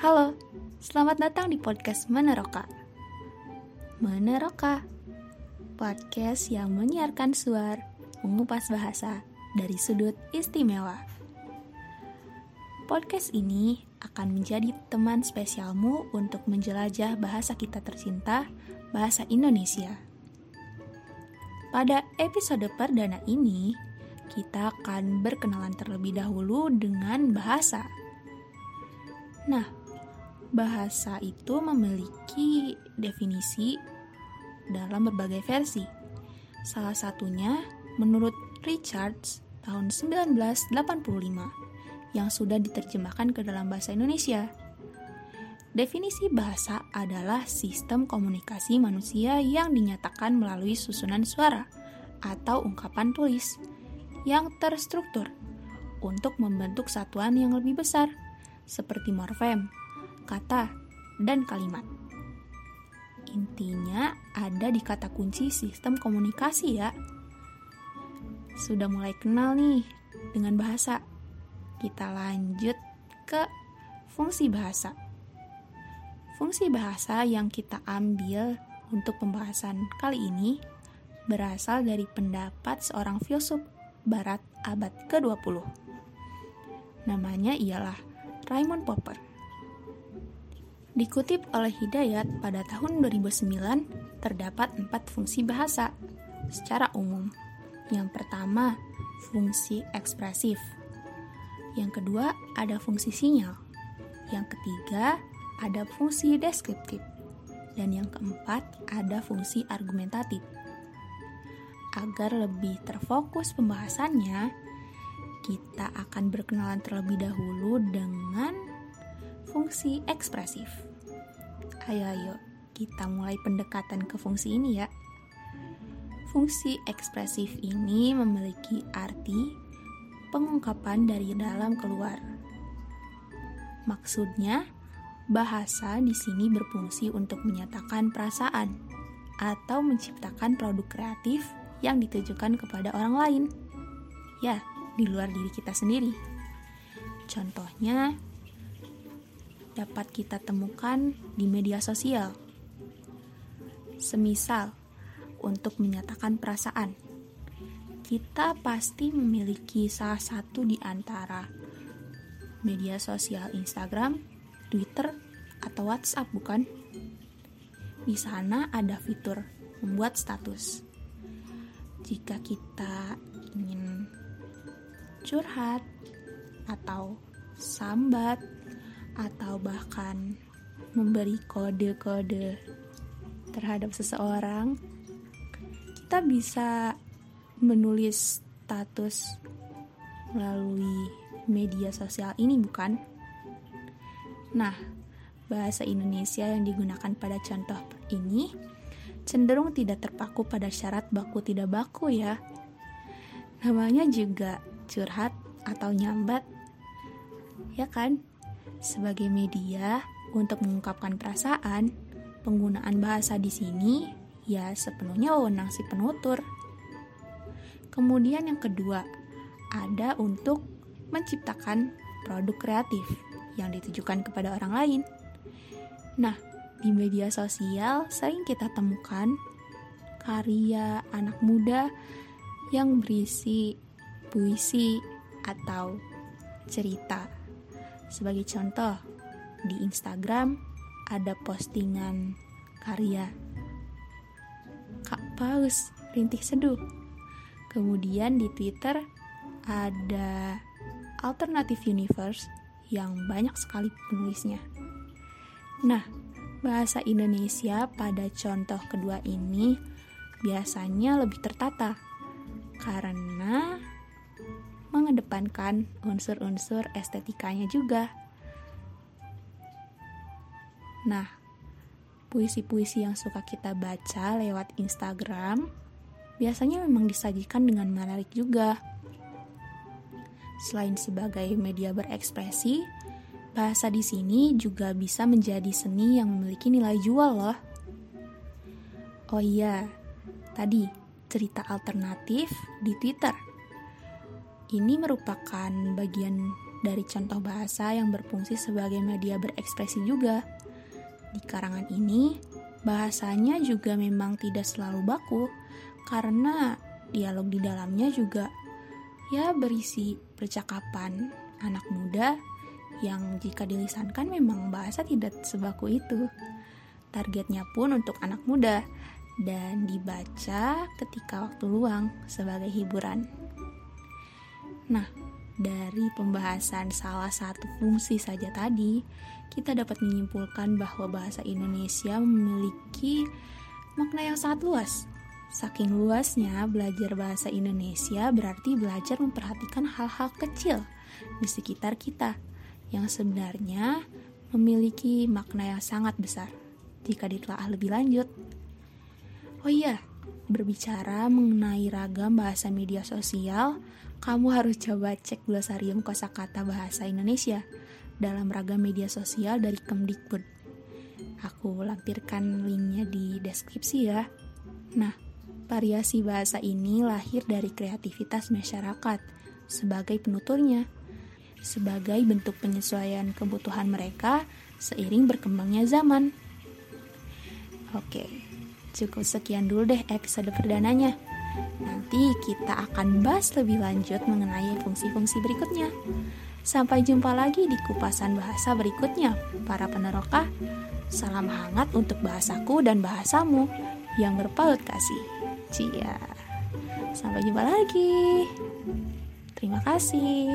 Halo, selamat datang di podcast Meneroka. Meneroka, podcast yang menyiarkan suar, mengupas bahasa dari sudut istimewa. Podcast ini akan menjadi teman spesialmu untuk menjelajah bahasa kita tercinta, bahasa Indonesia. Pada episode perdana ini, kita akan berkenalan terlebih dahulu dengan bahasa. Nah, bahasa itu memiliki definisi dalam berbagai versi. Salah satunya menurut Richards tahun 1985 yang sudah diterjemahkan ke dalam bahasa Indonesia. Definisi bahasa adalah sistem komunikasi manusia yang dinyatakan melalui susunan suara atau ungkapan tulis yang terstruktur untuk membentuk satuan yang lebih besar, seperti morfem, kata, dan kalimat. Intinya ada di kata kunci sistem komunikasi ya. Sudah mulai kenal nih dengan bahasa. Kita lanjut ke fungsi bahasa. Fungsi bahasa yang kita ambil untuk pembahasan kali ini berasal dari pendapat seorang filsuf barat abad ke-20. Namanya ialah Raymond Popper. Dikutip oleh Hidayat pada tahun 2009, terdapat empat fungsi bahasa secara umum. Yang pertama, fungsi ekspresif. Yang kedua, ada fungsi sinyal. Yang ketiga, ada fungsi deskriptif, dan yang keempat ada fungsi argumentatif. Agar lebih terfokus pembahasannya, kita akan berkenalan terlebih dahulu dengan fungsi ekspresif. Ayo ayo, kita mulai pendekatan ke fungsi ini ya. Fungsi ekspresif ini memiliki arti pengungkapan dari dalam keluar. Maksudnya, Bahasa di sini berfungsi untuk menyatakan perasaan atau menciptakan produk kreatif yang ditujukan kepada orang lain. Ya, di luar diri kita sendiri. Contohnya dapat kita temukan di media sosial. Semisal untuk menyatakan perasaan, kita pasti memiliki salah satu di antara media sosial Instagram, Twitter, atau WhatsApp, bukan? Di sana ada fitur membuat status. Jika kita ingin curhat atau sambat atau bahkan memberi kode-kode terhadap seseorang, kita bisa menulis status melalui media sosial ini, bukan? Nah, bahasa Indonesia yang digunakan pada contoh ini cenderung tidak terpaku pada syarat baku tidak baku ya. Namanya juga curhat atau nyambat. Ya kan? Sebagai media untuk mengungkapkan perasaan, penggunaan bahasa di sini ya sepenuhnya wewenang si penutur. Kemudian yang kedua, ada untuk menciptakan produk kreatif yang ditujukan kepada orang lain. Nah, di media sosial sering kita temukan karya anak muda yang berisi puisi atau cerita. Sebagai contoh, di Instagram ada postingan karya Kak Paus Rintih Seduh. Kemudian di Twitter ada Alternative Universe yang banyak sekali penulisnya. Nah, bahasa Indonesia pada contoh kedua ini biasanya lebih tertata karena mengedepankan unsur-unsur estetikanya juga. Nah, puisi-puisi yang suka kita baca lewat Instagram biasanya memang disajikan dengan menarik juga. Selain sebagai media berekspresi, bahasa di sini juga bisa menjadi seni yang memiliki nilai jual loh. Oh iya, tadi cerita alternatif di Twitter. Ini merupakan bagian dari contoh bahasa yang berfungsi sebagai media berekspresi juga. Di karangan ini, bahasanya juga memang tidak selalu baku, karena dialog di dalamnya juga ya berisi percakapan anak muda yang jika dilisankan memang bahasa tidak sebaku itu. Targetnya pun untuk anak muda dan dibaca ketika waktu luang sebagai hiburan. Nah, dari pembahasan salah satu fungsi saja tadi, kita dapat menyimpulkan bahwa bahasa Indonesia memiliki makna yang sangat luas. Saking luasnya, belajar bahasa Indonesia berarti belajar memperhatikan hal-hal kecil di sekitar kita yang sebenarnya memiliki makna yang sangat besar jika ditelaah lebih lanjut. Oh iya, berbicara mengenai ragam bahasa media sosial, kamu harus coba cek glosarium kosakata bahasa Indonesia dalam ragam media sosial dari Kemdikbud. Aku lampirkan linknya di deskripsi ya. Nah, variasi bahasa ini lahir dari kreativitas masyarakat sebagai penuturnya, sebagai bentuk penyesuaian kebutuhan mereka seiring berkembangnya zaman. Oke, cukup sekian dulu deh episode perdananya. Nanti kita akan bahas lebih lanjut mengenai fungsi-fungsi berikutnya. Sampai jumpa lagi di kupasan bahasa berikutnya, para peneroka. Salam hangat untuk bahasaku dan bahasamu yang berpaut kasih. Cia. Sampai jumpa lagi. Terima kasih.